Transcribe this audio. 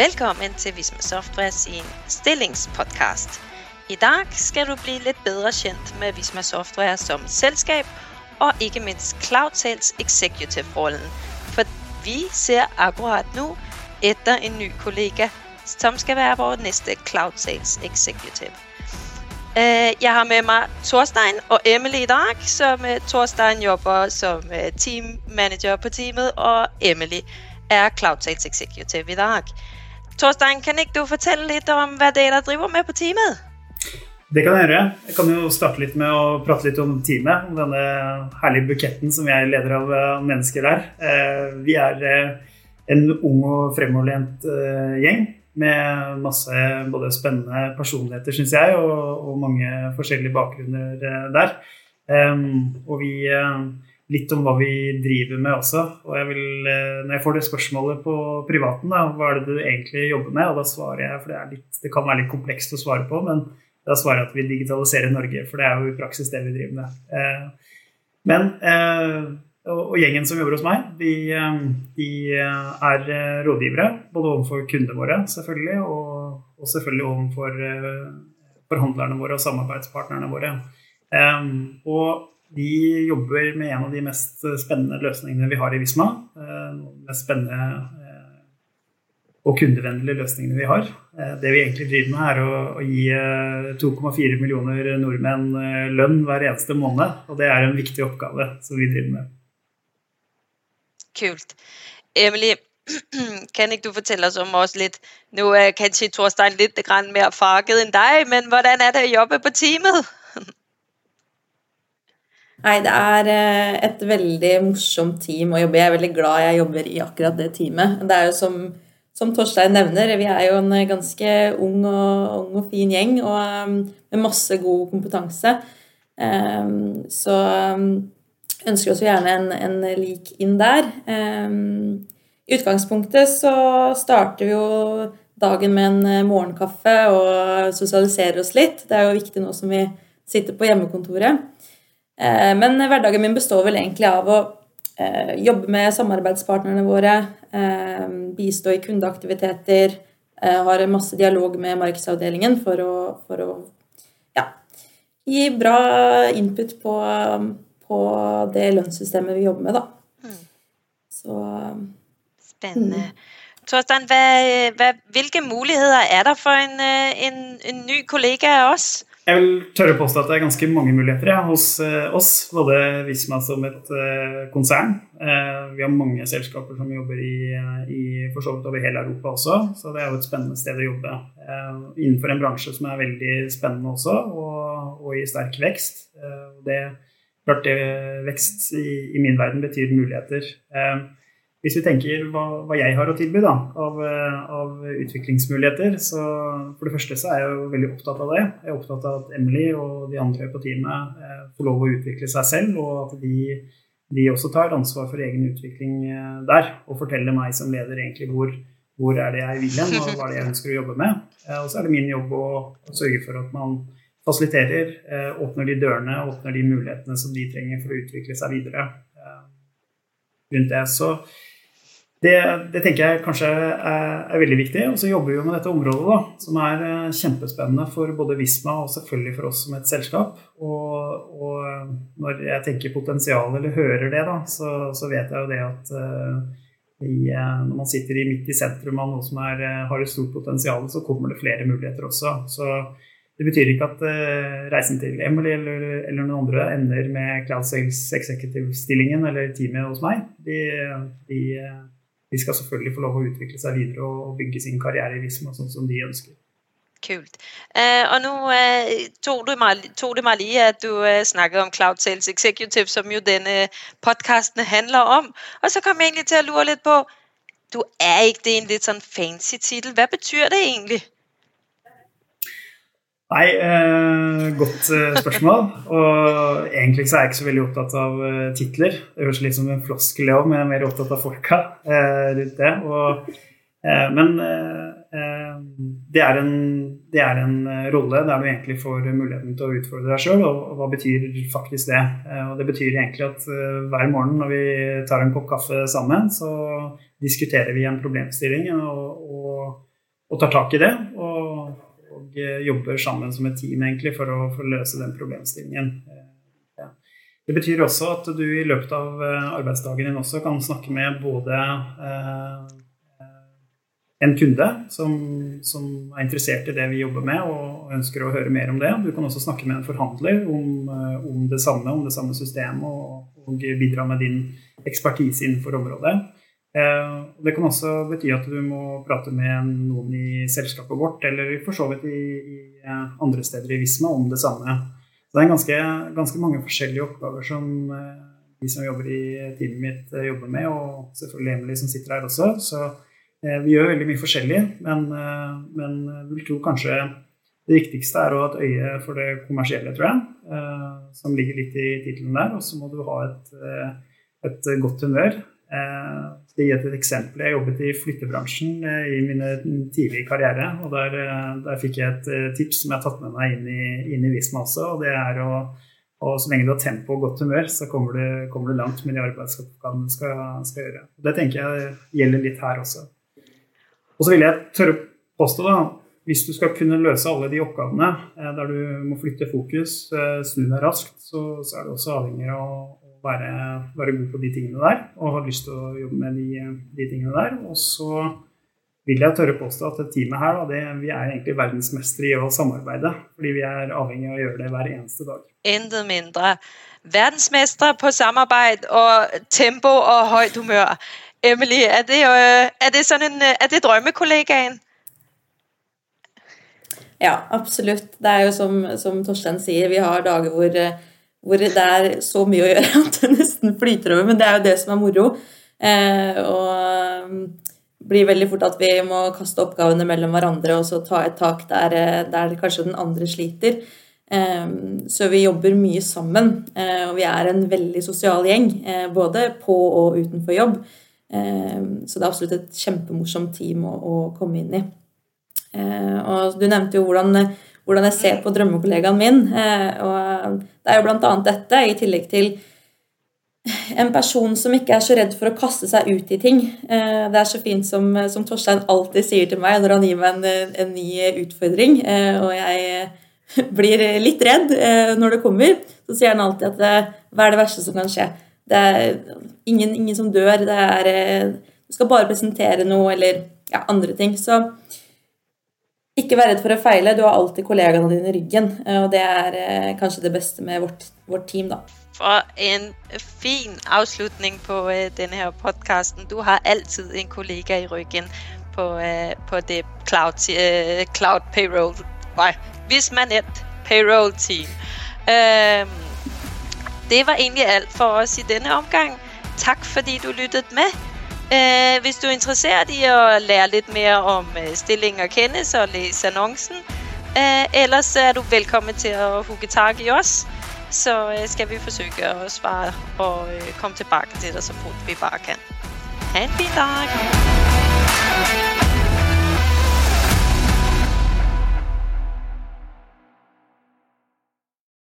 Velkommen til Visma Software sin stillingspodkast. I dag skal du bli litt bedre kjent med Visma Software som selskap, og ikke minst Cloud Sales Executive-rollen. For vi ser akkurat nå etter en ny kollega som skal være vår neste Cloud Sales Executive. Øh, jeg har med meg Torstein og Emily i dag. Som øh, Torstein jobber som teammanager team manager på teamet, og Emily er Cloud Sales Executive i dag. Torstein, kan ikke du fortelle litt om hva dere driver med på teamet? Det kan jeg gjøre. Jeg kan jo starte litt med å prate litt om teamet. Om denne herlige buketten som jeg leder av mennesker der. Vi er en ung og fremoverlent gjeng med masse både spennende personligheter, syns jeg, og, og, mange forskjellige bakgrunner der. og vi litt om hva vi driver med også. Og jeg vil, eh, når jeg får det spørsmålet på privaten, da, hva er det du egentlig jobber med, og da svarer jeg, for det, litt, det, kan være litt komplekst å svare på, men da svarer jeg at vi digitaliserer Norge, for det er jo i praksis det vi driver med. Eh, men eh, og, gjengen som jobber hos meg, de, de er rådgivere. Både overfor kundene våre, selvfølgelig, og, og selvfølgelig overfor forhandlerne våre og samarbeidspartnerne våre. og vi jobber med en av de mest spennende løsningene vi har i Visma. Eh, de mest spennende eh, og kundevennlige løsningene vi har. Eh, det vi egentlig driver med, er å, gi 2,4 millioner nordmenn lønn hver eneste måned. Og det er en viktig oppgave som vi driver med. Kult. Emily, kan ikke du fortelle oss om oss litt Nå er kanskje Torstein litt mer faget enn deg, men hvordan er det å jobbe på teamet? Nei, det er eh, et veldig morsomt team å jobbe i. Jeg er veldig glad jeg jobber i akkurat det teamet. Det er jo som, som Torstein nevner, vi er jo en ganske ung og, ung og fin gjeng og um, med masse god kompetanse. Um, så um, ønsker oss gjerne en, en lik inn der. I utgangspunktet så starter vi jo dagen med en eh, morgenkaffe og sosialiserer oss litt. Det er jo viktig nå som vi sitter på hjemmekontoret. Eh, men hverdagen min består vel egentlig av å eh, jobbe med samarbeidspartnerne våre, eh, bistå i kundeaktiviteter, har masse dialog med markedsavdelingen for å, for å ja, gi bra input på, på, det lønnssystemet vi jobber med, da. Mm. Så Spennende. Mm. Torstein, hvilke muligheter er der for en, en, en ny kollega av oss? Jeg vil tørre å påstå at det er ganske mange muligheter ja, hos uh, oss. Både Visma som et uh, konsern. Uh, vi har mange selskaper som jobber i, i for så vidt over hele Europa også, så det er jo et spennende sted å jobbe. innenfor en bransje som er veldig spennende også, og, og i sterk vekst. det klart det Vekst i, i, min verden betyr muligheter. Hvis vi tenker hva, hva jeg har å tilby da, av, av, utviklingsmuligheter, så for det første så er jeg jo veldig opptatt av det. Jeg er opptatt av at Emily og de andre på teamet eh, får lov å utvikle seg selv, og at de, de, også tar ansvar for egen utvikling eh, der. Og forteller meg som leder egentlig hvor, hvor er det jeg vil hen, og hva er det jeg ønsker å jobbe med. Eh, og så er det min jobb å, å sørge for at man fasiliterer, eh, åpner de dørene, åpner de mulighetene som de trenger for å utvikle seg videre. Eh, rundt det. Så det, det, tenker jeg kanskje er, er veldig viktig. Og så jobber vi jo med dette området, da, som er eh, kjempespennende for både Visma og selvfølgelig for oss som et selskap. Og, og eh, når jeg tenker potensial, eller hører det, da, så, så vet jeg jo det at uh, i, når man sitter i midt i sentrum av noe som er, har et stort potensial, så kommer det flere muligheter også. Så det betyr ikke at uh, reisen til Emily eller, eller, noen andre ender med Cloud Sales Executive-stillingen eller teamet hos meg. De, de de skal selvfølgelig få lov å utvikle seg videre og bygge sin karriere i Visma sånn som de ønsker. Kult. Eh, og nå eh, tok, du meg, meg lige at du eh, snakket om Cloud Sales Executive, som jo denne podkasten handler om. Og så kom jeg egentlig til å lure litt på Du er ikke det en litt sånn fancy tittel? Hva betyr det egentlig? Nei, eh, godt eh, spørsmål. Og egentlig så er jeg ikke så veldig opptatt av eh, titler. Det høres litt som en floskel men jeg er mer opptatt av folka eh, rundt det. Og, eh, men eh, det er, en, det, er en, rolle der du egentlig får muligheten til å utfordre deg sjøl. Og, og, hva betyr faktisk det? og det betyr egentlig at hver morgen når vi tar en kopp kaffe sammen, så diskuterer vi en problemstilling. og, og og tar tak i det. Og, og, jobber sammen som et team egentlig for å, for å løse den problemstillingen. Ja. Det betyr også at du i løpet av arbeidsdagen din også kan snakke med både eh, en kunde som, som, er interessert i det vi jobber med og ønsker å høre mer om det. Du kan også snakke med en forhandler om, eh, om det samme, om det samme systemet, og, og, bidra med din ekspertise innenfor området. Eh, det kan også bety at du må prate med noen i selskapet vårt, eller for så vidt i, i eh, andre steder i Visma om det samme. Så det er ganske, ganske mange forskjellige oppgaver som de som jobber i teamet mitt, jobber med, og selvfølgelig Emily som sitter her også. så Eh, vi gjør veldig mye forskjellig, men, eh, men vil tro kanskje det viktigste er å ha et øye for det kommersielle, tror jeg. Eh, som ligger litt i tittelen der. Og så må du ha et, et godt humør. Jeg skal gi et eksempel. Jeg jobbet i flyttebransjen i min tidlige karriere. og Der, der fikk jeg et tips som jeg har tatt med meg inn i, inn i Visma også. og det er å og så lenge du har tempo og godt humør, så kommer du, kommer du langt med de arbeidsoppgavene du skal, skal gjøre. Det tenker jeg gjelder litt her også. Og så vil jeg tørre påstå, da, hvis du skal kunne løse alle de oppgavene eh, der du må flytte fokus, eh, snu deg raskt, så, så, er du også avhengig av å være, være, god på de tingene der og ha lyst til å jobbe med de, de tingene der. Og så vil jeg tørre påstå at det teamet her, da, det, vi er egentlig verdensmestere i å samarbeide. Fordi vi er avhengig av å gjøre det hver eneste dag. Intet mindre. Verdensmestere på samarbeid og tempo og høyt humør. Emily, er det, øh, er det, sånn en, øh, er det drømmekollegaen? Ja, absolutt. Det er jo som, som Torstein sier, vi har dager hvor, øh, hvor, det er så mye å gjøre at det nesten flyter over. Men det er jo det som er moro. Eh, og blir veldig fort at vi må kaste oppgavene mellom hverandre og så ta et tak der, der kanskje den andre sliter. Eh, så vi jobber mye sammen, eh, og vi er en veldig sosial gjeng. Eh, både på og utenfor jobb. Så det er absolutt et kjempemorsomt team å, å komme inn i. Og du nevnte jo hvordan, hvordan jeg ser på drømmekollegaen min. Ehm, og det er jo annet dette, i tillegg til en person som ikke er så redd for å kaste seg ut i ting. Det er så fint som, som Torstein alltid sier til meg når han gir meg en, en ny utfordring, og jeg blir litt redd når det kommer, så sier han alltid at hva er det verste som kan skje? Det er ingen, ingen som dør. Det er eh, Du skal bare presentere noe eller ja, andre ting. Så ikke vær redd for å feile. Du har alltid kollegaene dine i ryggen. Og det er eh, kanskje det beste med vårt, vårt team, da. For en fin avslutning på uh, denne her podkasten. Du har alltid en kollega i ryggen på, på det cloud, cloud payroll Nei, hvis man et payroll-team. Uh, det var egentlig alt for oss i denne omgang. Takk fordi du lyttet med. Eh, hvis du er interessert i å lære litt mer om eh, stilling og kende, så les annonsen. Eh, ellers er du velkommen til å hugge tak i oss. Så eh, skal vi forsøke å svare og eh, komme tilbake til deg så fort vi bare kan. Ha en fin dag.